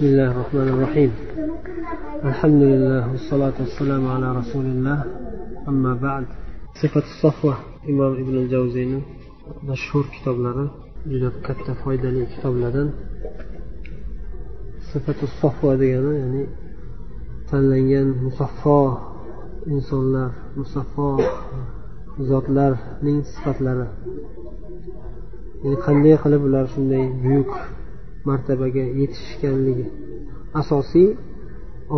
بسم الله الرحمن الرحيم الحمد لله والصلاة والسلام على رسول الله أما بعد صفة الصفوة إمام ابن الجوزيني مشهور كتاب لنا juda katta foydali kitoblardan sifatu sofva degani ya'ni tanlangan musaffo insonlar musaffo zotlarning sifatlari ya'ni qanday qilib ular shunday buyuk martabaga yetishganligi asosiy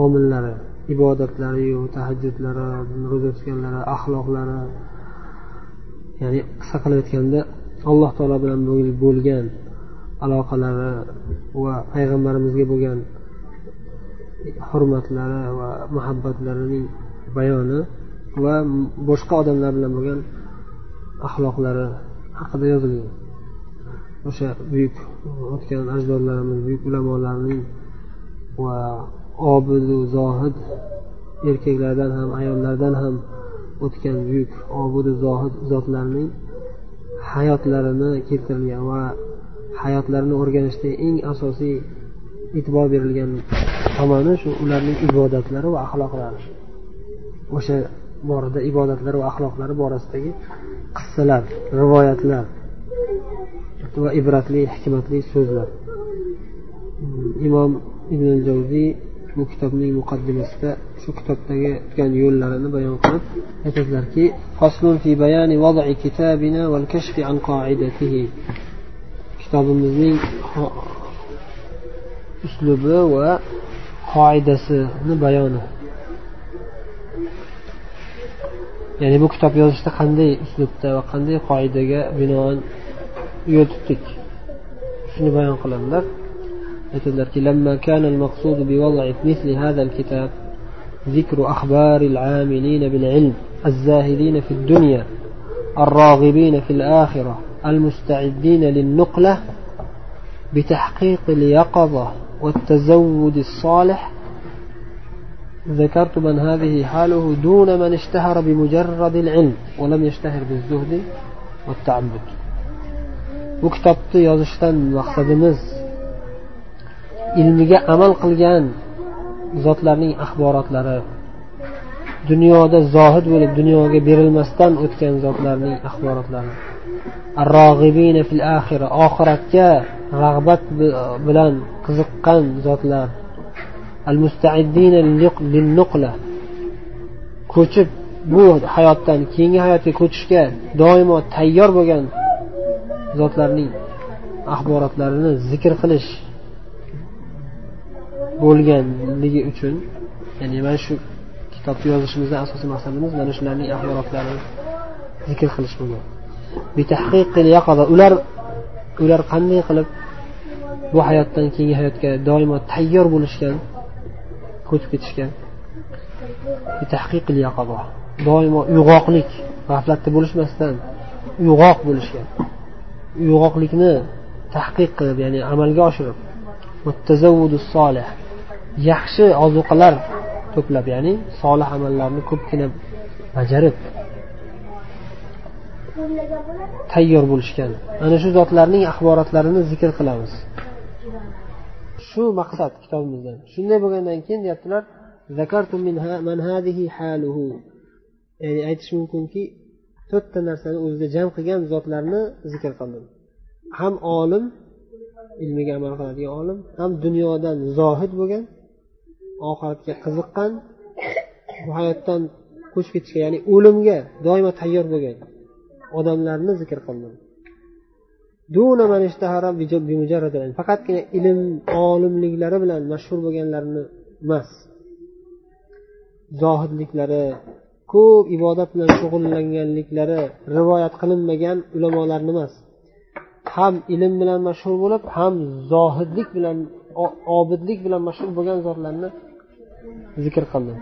omillari ibodatlariyu tahajjudlari ro'za tutganlari axloqlari ya'ni qisqa qilib aytganda alloh taolo bilan bo'lgan aloqalari va payg'ambarimizga bo'lgan hurmatlari va muhabbatlarining bayoni va boshqa odamlar bilan bo'lgan axloqlari haqida yozilgan. O'sha buyuk o'tgan ajdodlarimiz buyuk ulamolarning va obidu zohid erkaklardan ham ayollardan ham o'tgan buyuk obudu zohid zotlarning hayotlarini keltirilgan va hayotlarini o'rganishda eng asosiy e'tibor berilgan tomoni shu ularning ibodatlari va axloqlari. O'sha borada ibodatlari va axloqlari borasidagi qissalar rivoyatlar. Va ibratli hikmatli so'zlar. Hmm, Imom ibn javziy bu kitobning muqaddimasida shu kitobdagi tutgan yo'llarini bayon qilib aytadilarki kitobimizning uslubi va qoidasini bayoni. Ya'ni bu kitob yozishda qanday uslubda va qanday qoidaga binoan yo'l tutdik shuni bayon qiladilar aytadilarki لما كان المقصود بوضع مثل هذا الكتاب ذكر أخبار العاملين بالعلم الزاهدين في الدنيا الراغبين في الآخرة المستعدين للنقلة بتحقيق اليقظة والتزود الصالح. ذكرت من هذه حاله دون من اشتهر بمجرد العلم ولم يشتهر بالزهد والتعبد. Bu kitobni yozishdan maqsadimiz ilmiga amal qilgan zotlarning axborotlari dunyoda zohid bo'lib dunyoga berilmasdan o'tgan zotlarning axborotlari. Oxiratga rag'bat bilan qiziqqan zotlar. Ko'chib bu hayotdan keyingi hayotga ko'chishga doimo tayyor bo'lgan zotlarning axborotlarini zikr qilish bo'lganligi uchun ya'ni mana shu kitobni yozishimizdan asosiy maqsadimiz mana shularning axborotlarini zikr qilish bo'lgan. Ular ular qanday qilib bu hayotdan keyingi hayotga doimo tayyor bo'lishgan ko'chib ketishgan? Doimo uyg'oqlik g'aflatda bo'lishmasdan uyg'oq bo'lishgan. Uyg'oqlikni tahqiq qilib ya'ni amalga oshirib solih yaxshi ozuqalar to'plab ya'ni solih amallarni ko'pgina bajarib tayyor bo'lishgan. Ana shu zotlarning axborotlarini zikr qilamiz. Shu maqsad kitobimizdan. Shunday bo'lgandan keyin deyaptilar ya'ni aytish mumkinki to'rtta narsani o'zida jam qilgan zotlarni zikr qildim. Ham olim ilmiga amal qiladigan olim ham dunyodan zohid bo'lgan oxiratga qiziqqan bu hayotdan ko'chib ketishga ya'ni o'limga doimo tayyor bo'lgan odamlarni zikr qildim. Faqatgina ilm olimliklari bilan mashhur bo'lganlarni emas zohidliklari ko'p ibodat bilan shug'ullanganliklari rivoyat qilinmagan ulamolarni emas. Ham ilm bilan mashhur bo'lib ham zohidlik bilan obidlik bilan mashhur bo'lgan zotlarni zikr qildim.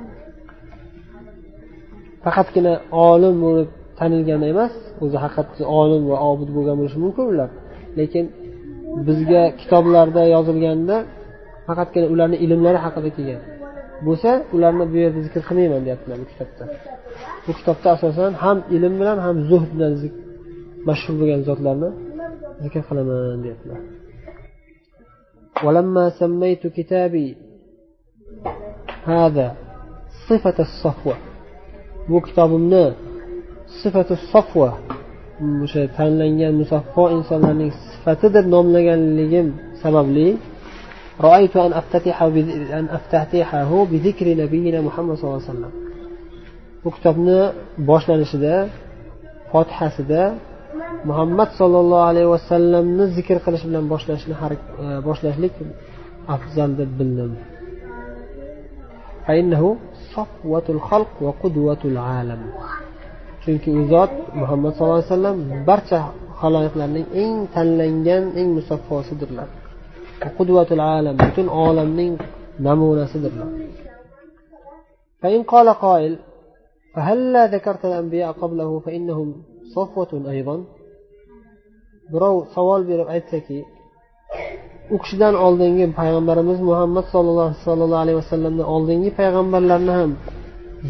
Faqatgina olim bo'lib tanilgan emas o'zi haqiqatda olim va obid bo'lgan bo'lishi mumkin ular. Lekin bizga kitoblarda yozilganda faqatgina ularni ilmlari haqida kelgan. bo'lsa ularni bu yerda zikr qilmayman deyaptilar bu kitobda bu kitobda asosan ham ilm bilan ham zuhd bilan mashhur bo'lgan zotlarni zikr qilaman deyaptilar ولما سميت كتابي هذا صفة الصفوة bu kitobimni sifatu sofva o'sha tanlangan musaffo insonlarning sifati deb nomlaganligim sababli رأيت أن أفتتح أن أفتتحه بذكر نبينا محمد صلى الله عليه وسلم bu kitobni boshlanishida fotihasida muhammad sollallohu alayhi vasallamni zikr qilish bilan boshlashni boshlashlik afzal deb bildim chunki u zot muhammad sallallohu alayhi vasallam barcha haloyiqlarning eng tanlangan eng musaffosidirlar qudvatul alam butun olamning namunasidirlar فإن قال قائل فهلا ذكرت الأنبياء قبله فإنهم صفوة أيضا birov savol berib aytsaki u kishidan oldingi payg'ambarimiz muhammad sollallohu alayhi vasallamdan oldingi payg'ambarlarni ham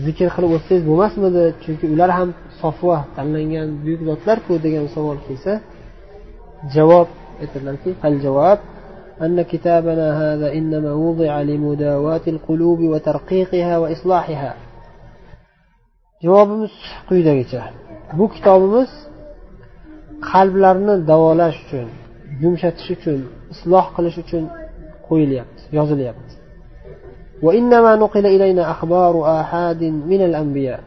zikr qilib o'tsangiz bo'lmasmidi chunki ular ham sofva tanlangan buyuk zotlarku degan savol kelsa javob aytadilarki javob أن كتابنا هذا إنما وضع لمداواة القلوب وترقيقها وإصلاحها. Javobimiz quyidagicha bu kitobimiz qalblarni davolash uchun yumshatish uchun isloh qilish uchun qo'yilyapti yozilyapti. وإنما نقل إلينا أخبار آحاد من الأنبياء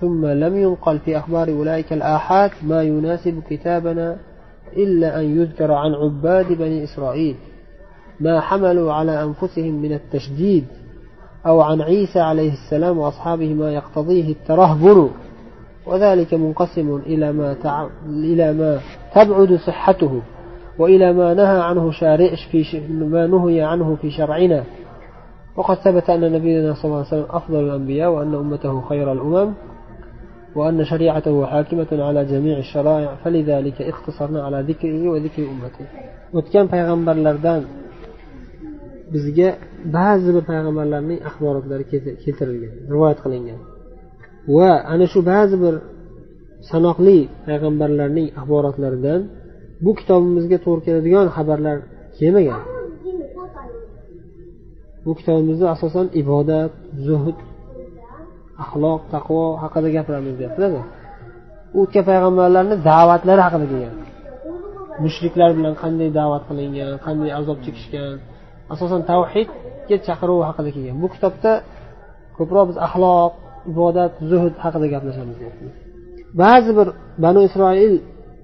ثم لم ينقل في أخبار أولئك الآحاد ما يناسب كتابنا إلا أن يذكر عن عباد بني إسرائيل ما حملوا على أنفسهم من التشديد أو عن عيسى عليه السلام وأصحابه ما يقتضيه الترهبن وذلك منقسم إلى ما, تع... إلى ما تبعد صحته وإلى ما نهى عنه شارع في ما نهي عنه في شرعنا. وقد ثبت أن نبينا صلى الله عليه وسلم أفضل الأنبياء وأن أمته خير الأمم وأن شريعته حاكمة على جميع الشرائع. فلذلك اختصرنا على ذكره وذكر أمته. O'tgan payg'ambarlardan bizga ba'zi bir payg'ambarlarning axborotlari keltirilgan rivoyat qilingan. Va ana shu ba'zi bir sanoqli payg'ambarlarning axborotlaridan bu kitobimizga to'g'ri keladigan xabarlar kelmagan. Bu kitobimizda asosan ibodat zuhd axloq taqvo haqida gapiramiz deyaptilarda o'tgan payg'ambarlarni da'vatlari haqida kelgan. Mushriklar bilan qanday da'vat qilingan qanday azob chekishgan asosan tavhidga chaqiruv haqida kelgan. Bu kitobda ko'proq biz axloq ibodat zuhd haqida gaplashamiz ba'zi bir banu isroil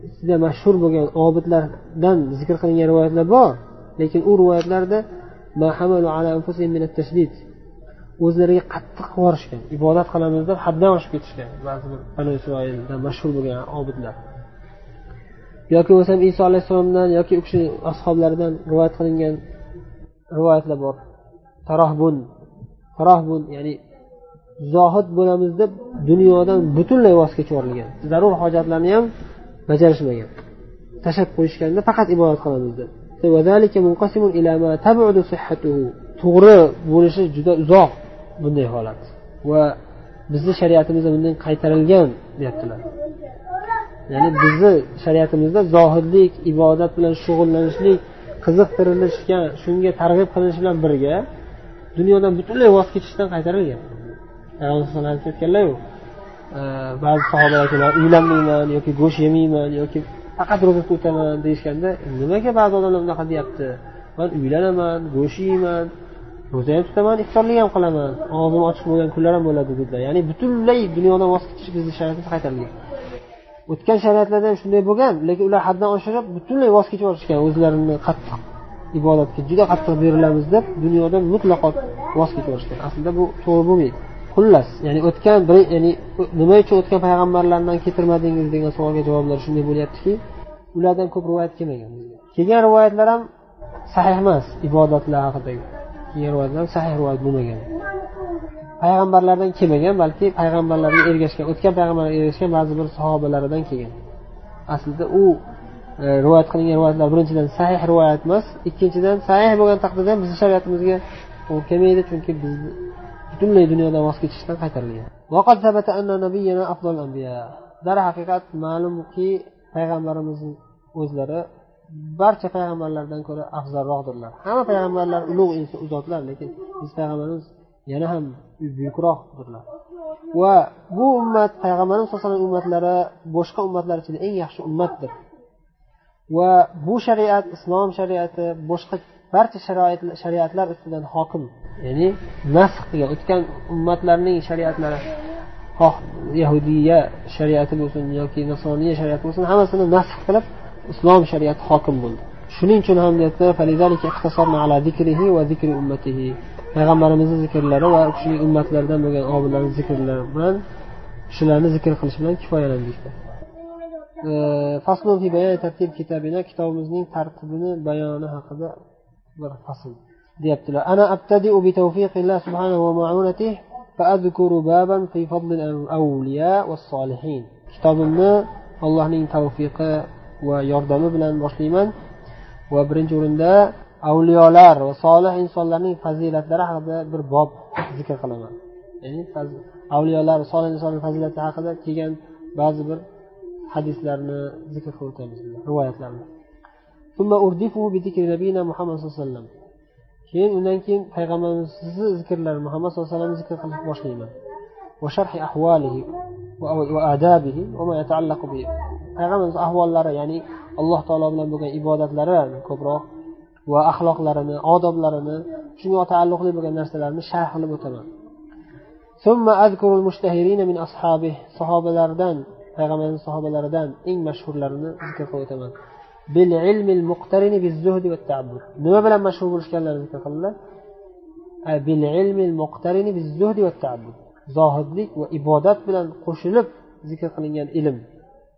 ichida mashhur bo'lgan obidlardan zikr qilingan rivoyatlar bor lekin u rivoyatlarda o'zlariga qattiq yuborishgan ibodat qilamiz deb haddan oshib ketishgan ba'zi bir banu isroildan mashhur bo'lgan obidlar. Yoki bo'lmasam iso alayhissalomdan yoki u kishi ashoblaridan rivoyat qilingan rivoyatlar bor. Tarohbun. Tarohbun ya'ni zohid bo'lamiz deb dunyodan butunlay voz kechib yuborilgan zarur hojatlarni ham bajarishmagan. Tashlab qo'yishganda faqat ibodat qilamiz deb. To'g'ri bo'lishi juda uzoq bunday holat. Va bizni shariatimizda bundan qaytarilgan deyaptilar. Ya'ni bizni shariatimizda zohidlik ibodat bilan shug'ullanishlik qiziqtirilishga shunga targ'ib qilinish bilan birga dunyodan butunlay voz kechishdan qaytarilgan. Payg'ambar alayhisalom aytganlarku ba'zi sahobalar uylanmayman yoki go'sht yemayman yoki faqat ro'za tutaman deyishganda nimaga ba'zi odamlar unaqa deyapti? Man uylanaman go'sht yeyman ro'za ham tutaman iftorlik ham qilaman og'zim ochiq bo'lgan kunlar ham bo'ladi dedilar. Ya'ni butunlay dunyodan voz kechish bizni shariatimizda qaytarilgan. O'tgan shariatlarda ham shunday bo'lgan lekin ular haddan oshirib butunlay voz kechib yuborishgan o'zlarini qattiq ibodatga juda qattiq berilamiz deb dunyodan mutlaqo voz kechib yuborishgan aslida bu to'g'ri bo'lmaydi. Xullas ya'ni o'tgan bir ya'ni nima uchun o'tgan payg'ambarlardan keltirmadingiz degan savolga javoblar shunday bo'lyaptiki ulardan ko'p rivoyat kelmagan kelgan rivoyatlar ham sahih emas ibodatlar haqidagi. Kelgan rivoyatlar ham sahih rivoyat bo'lmagan. Payg'ambarlardan kelmagan balki payg'ambarlarga ergashgan o'tgan payg'ambarlarga ergashgan ba'zi bir sahobalaridan kelgan. Aslida u e, rivoyat qilingan rivoyatlar birinchidan sahih rivoyat emas ikkinchidan sahih bo'lgan taqdirda ham bizni shariatimizga u kelmaydi chunki biz butunlay dunyodan voz kechishdan qaytarilgan. Darhaqiqat ma'lumki payg'ambarimizni o'zlari barcha payg'ambarlardan ko'ra afzalroqdirlar. Hamma payg'ambarlar ulug' zotlar lekin biz payg'ambarimiz yana ham buyukroqdirlar va bu ummat payg'ambarimiz sallallohu alayhi vasallam ummatlari boshqa ummatlar ichida eng yaxshi ummatdir. Va bu shariat islom shariati boshqa barcha shariatlar ustidan hokim ya'ni nasx qilgan o'tgan ummatlarning shariatlari xoh yahudiya shariati bo'lsin yoki nasroniya shariati bo'lsin hammasini nasx qilib islom shariati hokim bo'ldi. Shuning uchun ham deyapti payg'ambarimizni zikrlari va u kishining ummatlaridan bo'lgan obillarni zikrlari bilan shularni zikr qilish bilan kifoyalandik kitobimizning tartibini bayoni haqida bir fasl deyaptilar ana abtadiu bi tawfiqillah subhanahu va ma'unatihi فأذكر بابا في فضل الأولياء والصالحين kitobimni allohning tavfiqi va yordami bilan boshlayman va birinchi o'rinda avliyolar va solih insonlarning fazilatlari haqida bir bob zikr qilaman. Ya'ni avliyolar solih insonlar fazilati haqida kelgan ba'zi bir hadislarni zikr qilib o'tamiz rivoyatlarni. Muhammad sallallohu alayhi vasallam. Keyin undan keyin payg'ambarimizni zikrlari muhammad sallallohu alayhi vasallam zikr qilib boshlayman. Payg'ambarimiz ahvollari ya'ni alloh taolo bilan bo'lgan ibodatlari ko'proq va axloqlarini odoblarini shunga taalluqli bo'lgan narsalarni sharh qilib o'taman. Sahobalardan payg'ambarimiz sahobalaridan eng mashhurlarini zikr qilib o'taman. Nima bilan mashhur bo'lishganlarini zikr qildilar zohidlik va ibodat bilan qo'shilib zikr qilingan ilm.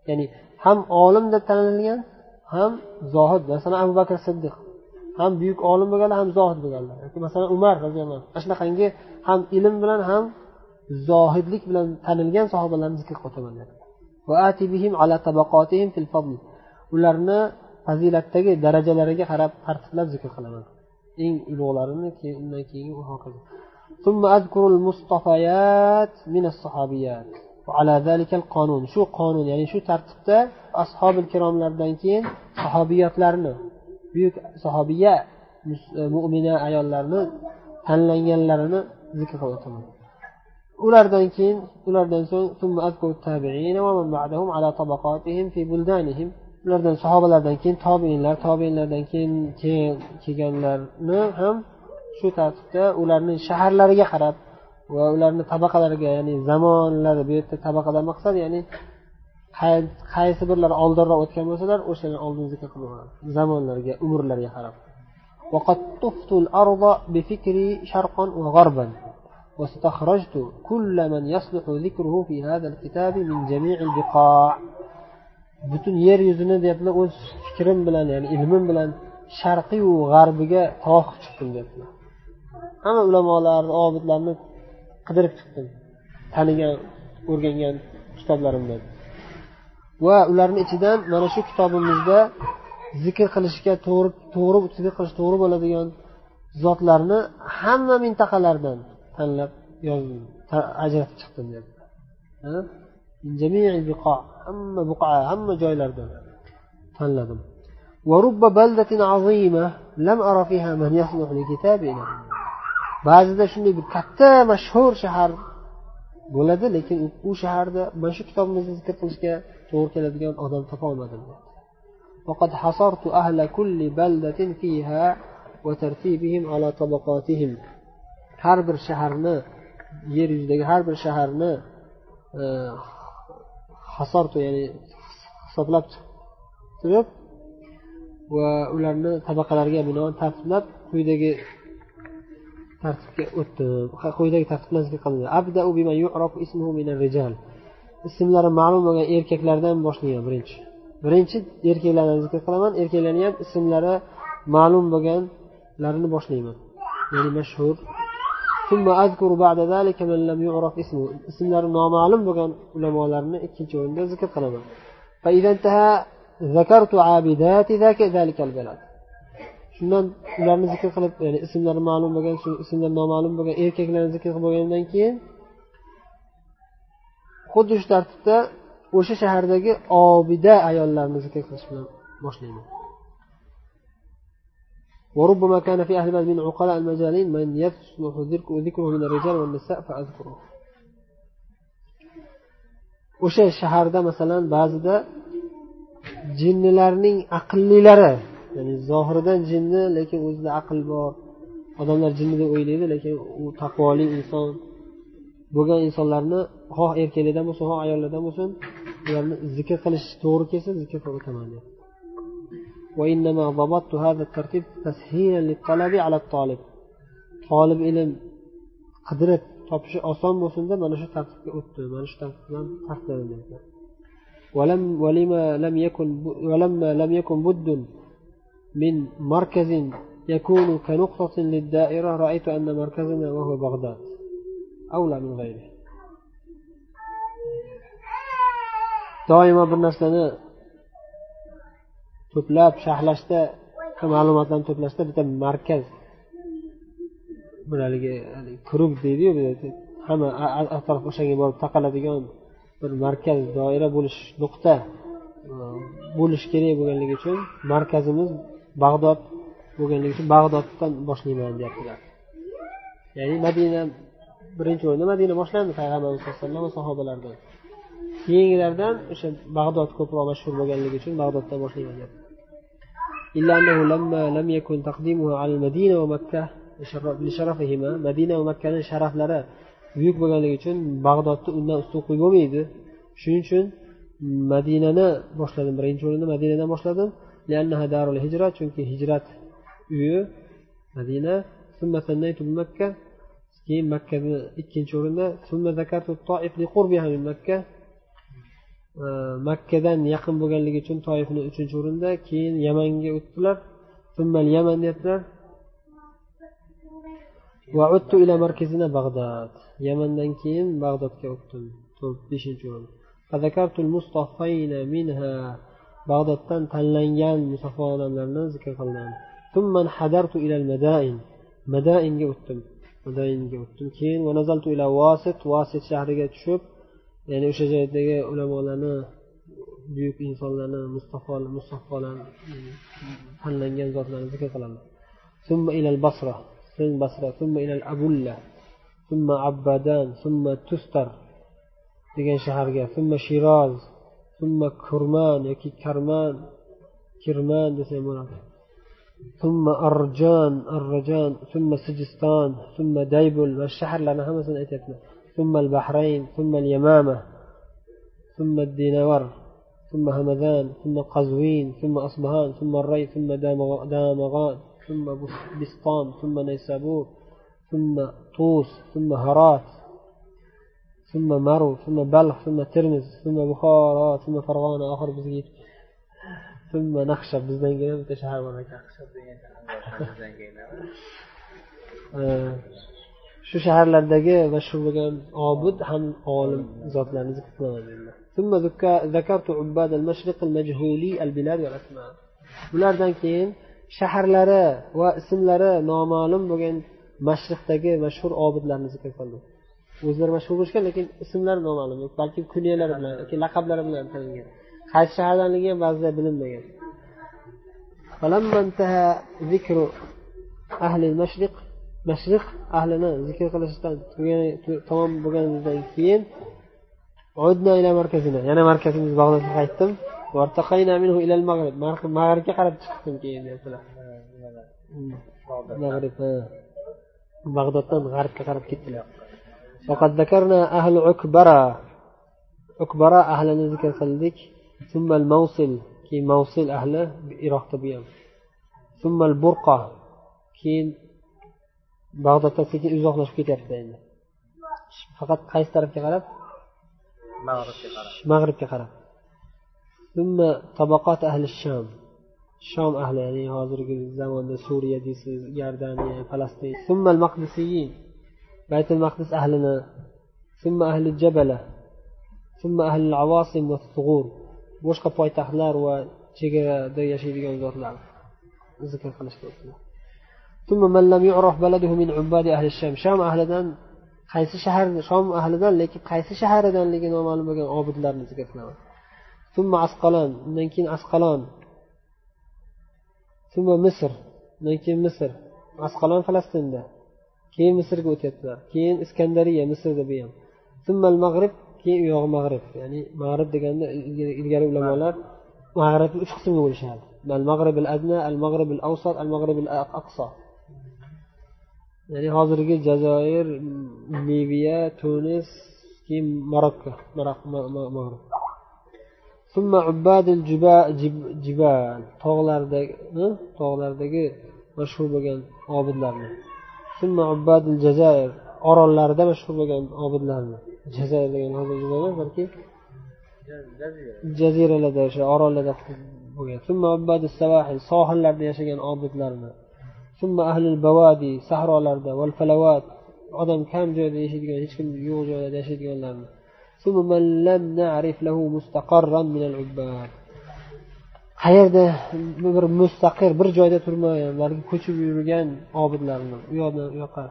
Ya'ni ham olim deb tanilgan ham zohid. Masalan abu bakr siddiq. ham buyuk olim bo'lganlar ham zohid bo'lganlar yoki masalan umar roziyallohu anhu shunaqangi ham ilm bilan ham zohidlik bilan tanilgan sahobalarni zikr qilaman ularni fazilatdagi darajalariga qarab tartiblab zikr qilaman eng ulug'larini keyin undan keyin hokazo ثم أذكر المصطفيات من الصحابيات وعلى ذلك القانون shu qonun ya'ni shu tartibda ashobil kiromlardan keyin sahobiyatlarni buyuk sahobiya mo'mina e, ayollarni tanlanganlarini zikr qilib o'taman ulardan keyin ulardan so'ng ulardan sahobalardan keyin tobeinlar tobeinlardan keyin keyin kelganlarni ham shu tartibda ularni shaharlariga qarab va ularni tabaqalariga ya'ni zamonlari bu yerda tabaqadan maqsad ya'ni qaysi birlari oldinroq o'tgan bo'lsalar o'shalarni oldin zikr qilib zamonlariga umrlariga qarab وقد طفت الأرض بفكري شرقا وغربا واستخرجت كل من يصلح ذكره في هذا الكتاب من جميع البقاع butun yer yuzini deyaptilar o'z fikrim bilan ya'ni ilmim bilan sharqiyu g'arbiga tavoq chiqdim deyaptilar hamma ulamolar obidlarni qidirib chiqdim tanigan o'rgangan kitoblarimdan Va ularni ichidan mana shu kitobimizda zikr qilishga to'g'ri to'g'ri zikr qilish to'g'ri bo'ladigan zotlarni hamma mintaqalardan tanlab yozdim ajratib chiqdim deyapti hamma buqa hamma joylardan tanladim. Ba'zida shunday bir katta mashhur shahar bo'ladi lekin u shaharda mana shu kitobimizni zikr qilishga to'g'ri keladigan odam topolmadim وقد حصرت أهل كل بلدة فيها وترتيبهم على طبقاتهم har bir shaharni yer yuzidagi har bir shaharni hasortu ya'ni hisoblab turib va ularni tabaqalariga binoan tartiblab quyidagi tartibga o'tdim quyidagi tartib bilan zikr qilindi Ismlari ma'lum bo'lgan erkaklardan boshlayman birinchi. Birinchi erkaklarni zikr qilaman erkaklarni ham ismlari ma'lum bo'lganlarini boshlayman. Ya'ni mashhur. Ismlari noma'lum bo'lgan ulamolarni ikkinchi o'rinda zikr qilaman. Shundan ularni zikr qilib ya'ni ismlari ma'lum bo'lgan shu ismlari noma'lum bo'lgan erkaklarni zikr qilib bo'lgandan keyin xuddi shu tartibda o'sha shahardagi obida ayollarni zikr qilish bilan boshlayman وربما كان في أهل من عقلاء المجالين من يصلح ذكره من الرجال والنساء فأذكره o'sha shaharda masalan ba'zida jinnilarning aqllilari ya'ni zohiridan jinni lekin o'zida aql bor odamlar jinni deb o'ylaydi lekin u taqvoli inson bo'lgan insonlarni xoh erkaklardan bo'lsin xoh ayollardan bo'lsin ularni zikr qilish to'g'ri kelsa zikr qilib o'taman deyapti وإنما ضبطت هذا الترتيب تسهيلا للطلب على الطالب طالب ilm qidirib topishi oson bo'lsin deb mana shu tartibga o'tdi mana shu tartib bilan tartibladim ولم ولما لم يكن ولما لم يكن بد من مركز يكون كنقطة للدائرة رأيت أن مركزنا وهو بغداد avla min g'ayri. Doimo bir narsani to'plab sharhlashda ma'lumotlarni to'plashda bitta markaz bir haligi kruг deydiyu hamma atrof o'shanga borib taqaladigan bir markaz doira bo'lish nuqta e, bo'lish kerak bo'lganligi uchun markazimiz bag'dod bo'lganligi uchun bag'doddan boshlayman deyaptilar. Ya'ni madina birinchi o'rinda madina boshlandi payg'ambarimiz sallallohu alayhi vasallam va sahobalardan keyingilardan o'sha bag'dod ko'proq mashhur bo'lganligi uchun bag'doddan boshlayman deyapti إلا أنه لما لم يكن تقديمه على المدينة ومكة لشرفهما مدينة ومكة شرف لرا buyuk bo'lganligi uchun bag'dodni undan ustun qo'yib bo'lmaydi shuning uchun madinani boshladim birinchi o'rinda madinadan boshladim chunki hijrat uyi madina makka Keyin makkani ikkinchi o'rinda makka. Makkadan yaqin bo'lganligi uchun toifni uchinchi o'rinda keyin yamanga o'tdilar. Yaman deyaptilar Bag'dad. yamandan keyin bag'dodga o'tdim. Beshinchi o'rin. Bag'doddan tanlangan musaffo odamlarni zikr qildim. Madainga o'tdim. madainga o'tdim keyin vasit shahriga tushib ya'ni o'sha joydagi ulamolarni buyuk insonlarni mustaffo mustaffolarni tanlangan zotlarni zikr qilamiz ثم إلى البصرة ثم بصرة ثم إلى الأبلة ثم عبادان ثم تستر degan shaharga ثم shiroz ثم kurman yoki karman kirman desa ham bo'ladi ثم أرجان الرجان ثم سجستان ثم ديبل va shaharlarni hammasini aytyaptilar ثم البحرين ثم اليمامة ثم الدينور ثم همذان ثم قزوين ثم أصبهان ثم الري ثم دامغان ثم بسطام ثم نيسابور ثم طوس ثم هرات ثم مرو ثم بلخ ثم ترمز ثم بخارى ثم فرغانة آخر نخشب bizdan keyin bitta shahar bor ekan. Shu shaharlardagi mashhur bo'lgan obid ham olim zotlarni zikr qilaman bulardan keyin shaharlari va ismlari noma'lum bo'lgan mashriqdagi mashhur obidlarni zikr qildim. O'zlari mashhur bo'lishgan lekin ismlari noma'lum balki kunyalari bilan yoki laqablari bilan tanilgan qaysi shahardanligi ham ba'zida bilinmagan mashriq ahlini zikr qilishdan tamom bo'lganidan keyin yana markazimiz bag'dodga qaytdim mag'ribga qarab chiqdim keyin deyaptilar mag'rib bag'doddan g'arbga qarab ketdilar وقد ذكرنا أهل عكبرة عكبرة أهلنا ذكر قلدك summal mavsil keyin mavsil ahli iroqda bu ham. Summal burqa keyin bag'doddan sekin uzoqlashib ketyapti endi. Faqat qaysi tarafga qarab? Mag'ribga qarab. Mag'ribga qarab. Summa tabaqat ahli sham. Shom ahli ya'ni hozirgi zamonda suriya deysiz iordaniya falastin. Summal maqdisiyin. Baytul maqdis ahlini. Summa ahli jabala. Summa ahli avosim va sug'ur boshqa poytaxtlar va chegarada yashaydigan zotlarni zikr qilishga o'tdilar sham. Ahlidan qaysi shahar shom ahlidan lekin qaysi shaharidanligi noma'lum bo'lgan obidlarni zikr qilaman. Asqalon undan keyin asqalon. Misr undan keyin misr. Asqalon falastinda. Keyin misrga o'tyaptilar. Keyin iskandariya misrda bu ham. Mag'rib keyin u yog'i mag'rib ya'ni mag'rib deganda ilgari ulamolar mag'ribni uch qismga bo'lishardi al mag'rib al adna al mag'rib al avsat al mag'rib al aqso ya'ni hozirgi jazoir liviya tunis keyin marokko mag'rib ثم عباد الجبال tog'lardagi tog'lardagi mashhur bo'lgan obidlarni ثم عباد الجزائر orollarda mashhur bo'lgan obidlarni Jazair degan balki? Jaziralarda o'sha orollarda bo'lgan. Sohillarda yashagan obidlarni. Sahrolarda odam kam joyda yashaydigan hech kim yo'q joylarda yashaydiganlarni. Qayerda bir mustaqir bir joyda turmagan balki ko'chib yurgan obidlarni u yoqdan u yoqqa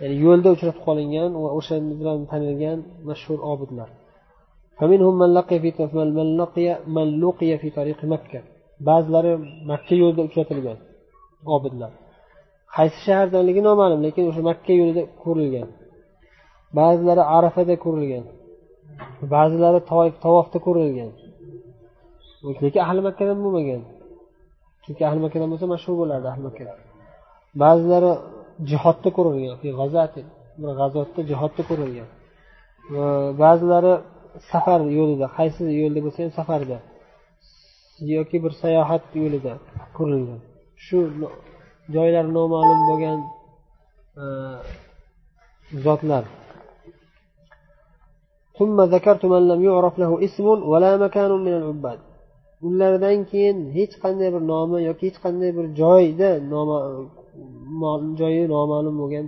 ya'ni yo'lda uchratib qolingan va o'sha bilan tanilgan mashhur obidlar. Ba'zilari makka yo'lida uchratilgan obidlar. Qaysi shahardanligi noma'lum lekin o'sha makka yo'lida ko'rilgan. Ba'zilari arafada ko'rilgan. Ba'zilari tavofda ko'rilgan. Lekin ahli makkadan bo'lmagan. Chunki ahli makkadan bo'lsa mashhur bo'lardi ahli makkada ba'zilari jihodda ko'rilgan bir g'azotda jihodda ko'rilgan ba'zilari safar yo'lida qaysi yo'lda bo'lsa ham safarda yoki bir sayohat yo'lida ko'rilgan shu joylari noma'lum bo'lgan zotlar ثم ذكرت من لم يعرف له اسم ولا مكان من العباد ulardan keyin hech qanday bir nomi yoki hech qanday bir joyda joyi noma'lum bo'lgan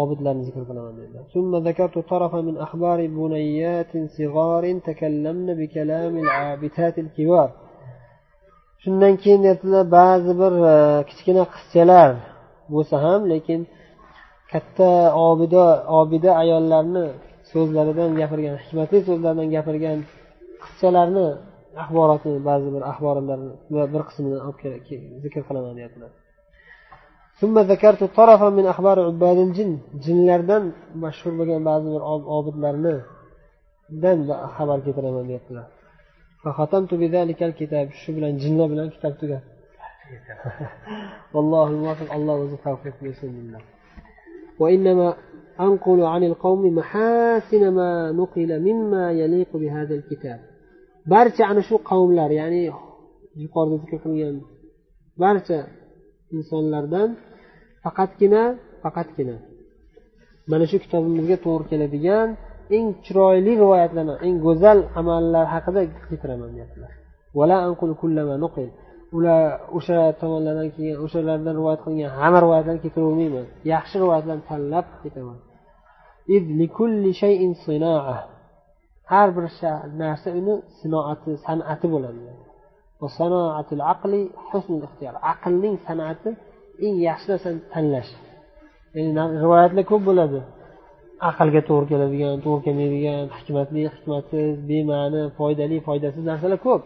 obidlarni zikr qilaman dedilar ثم ذكرت طرفا من أخبار بنيات صغار تكلمن بكلام العابثات الكبار shundan keyin deyaptilar ba'zi bir e, kichkina qizchalar bo'lsa ham lekin katta obida obida ayollarni so'zlaridan gapirgan hikmatli so'zlardan gapirgan qizchalarni axborotini ba'zi bir axborotlarni bir qismini olib zikr qilaman deyaptilar jinlardan mashhur bo'lgan ba'zi bir obidlarni xabar keltiraman deyaptilar shu bilan jinlar bilan kitob tugadi alloh o'zi tavfiq bersin وإنما أنقل عن القوم محاسن ما نقل مما يليق بهذا الكتاب barcha ana shu qavmlar ya'ni yuqorida zikr qilgan barcha insonlardan faqatgina faqatgina. Mana shu kitobimizga to'g'ri keladigan eng chiroyli rivoyatlarni eng go'zal amallar haqida keltiraman deyaptilar. Ular o'sha tomonlardan kelgan o'shalardan rivoyat qilingan hamma rivoyatlarni keltiravermayman yaxshi rivoyatlarni tanlab ketaman. Har bir narsa uni sinoati san'ati bo'ladi. Aqlning san'ati eng yaxshi narsani tanlash ya'ni rivoyatlar ko'p bo'ladi aqlga to'g'ri keladigan to'g'ri kelmaydigan hikmatli hikmatsiz bema'ni foydali foydasiz narsalar ko'p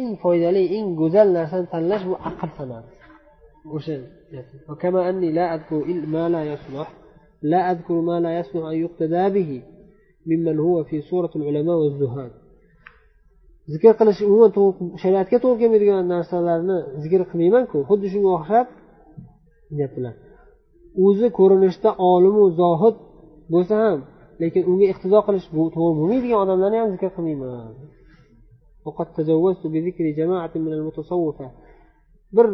eng foydali eng go'zal narsani tanlash bu aql san'ati o'sha لا أذكر ما لا يصلح أن يقتدى به ممن هو في صورة العلماء والزهاد zikr qilish umuman shariatga to'g'ri kelmaydigan narsalarni zikr qilmaymanku xuddi shunga o'xshab deyaptilar. O'zi ko'rinishda olimu zohid bo'lsa ham lekin unga iqtido qilish bu to'g'ri bo'lmaydigan odamlarni ham zikr qilmayman. Bir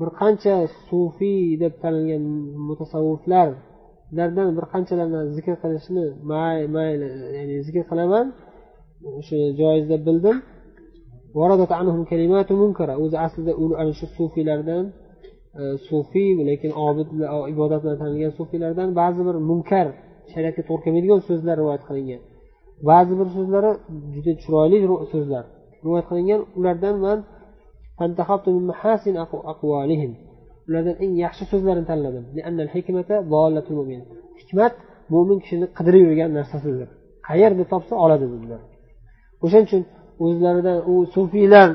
bir qancha sufiy deb tanilgan mutasavvuflardan bir qanchalarni zikr qilishni mayli ya'ni zikr qilaman. O'sha joiz deb bildim o'zi aslida ana shu sufiylardan E, sufiy lekin obid e, ibodat bilan tanilgan sufiylardan ba'zi bir munkar shariatga to'g'ri kelmaydigan so'zlar rivoyat qilingan. Ba'zi bir so'zlari juda chiroyli so'zlar rivoyat qilingan. Ulardan man ulardan eng yaxshi so'zlarni tanladim. Hikmat mo'min kishini qidirib yurgan narsasidir. Qayerda topsa oladi dedilar. O'shaning uchun o'zlaridan u sufiylar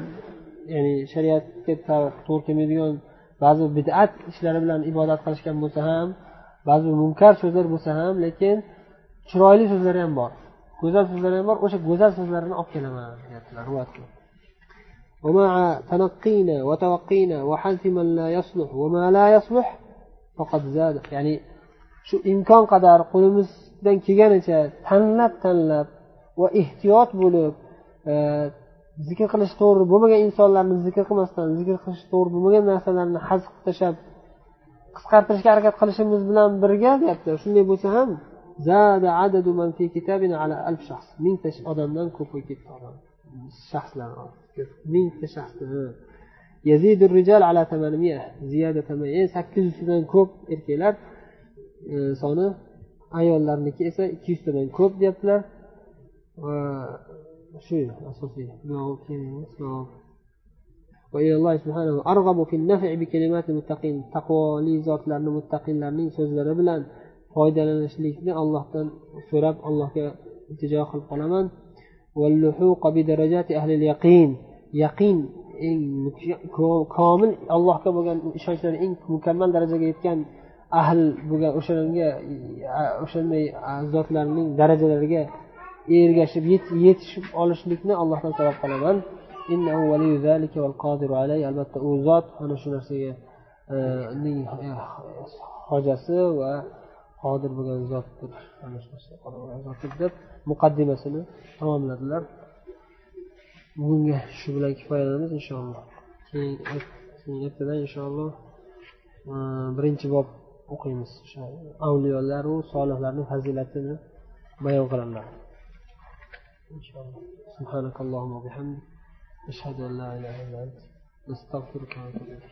ya'ni shariatga to'g'ri kelmaydigan ba'zi bid'at ishlari bilan ibodat qilishgan bo'lsa ham ba'zi munkar so'zlar bo'lsa ham lekin chiroyli so'zlari ham bor go'zal so'zlari ham bor o'sha go'zal so'zlarini olib kelaman deyaptilar ومع تنقينا وتوقينا وحذف من لا يصلح وما لا يصلح فقد زاد يعني shu imkon qadar qo'limizdan kelganicha tanlab tanlab va ehtiyot bo'lib zikr qilish to'g'ri bo'lmagan insonlarni zikr qilmasdan zikr qilish to'g'ri bo'lmagan narsalarni hazf qilib tashlab qisqartirishga harakat qilishimiz bilan birga deyapti. Shunday bo'lsa ham mingta odamdan ko'p bo'lib ketdi odam. Shaxslar mingta shaxsni sakkiz yuztadan ko'p erkaklar e, soni ayollarniki esa ikki yuztadan ko'p deyaptilar. Shu asosiy taqvoli zotlarni muttaqinlarning so'zlari bilan foydalanishlikni allohdan so'rab allohga iltijo qilib qolaman yaqin eng komil allohga bo'lgan ishonchlari eng mukammal darajaga yetgan ahl bo'lgan o'shanga o'shanday zotlarning darajalariga ergashib yetishib olishlikni allohdan so'rab qolaman albatta u zot ana shu narsaga e, e, hojasi va qodir bo'lgan zotdir. Ana shu zotdir deb muqaddimasini tamomladilar. Bugunga shu bilan kifoyalanamiz inshaalloh. Keyin ertadan inshaalloh e, birinchi bob o'qiymiz. O'sha avliyolaru solihlarni fazilatini bayon qiladilar سبحانك اللهم وبحمدك أشهد أن لا إله إلا أنت نستغفرك ونتوب إليك.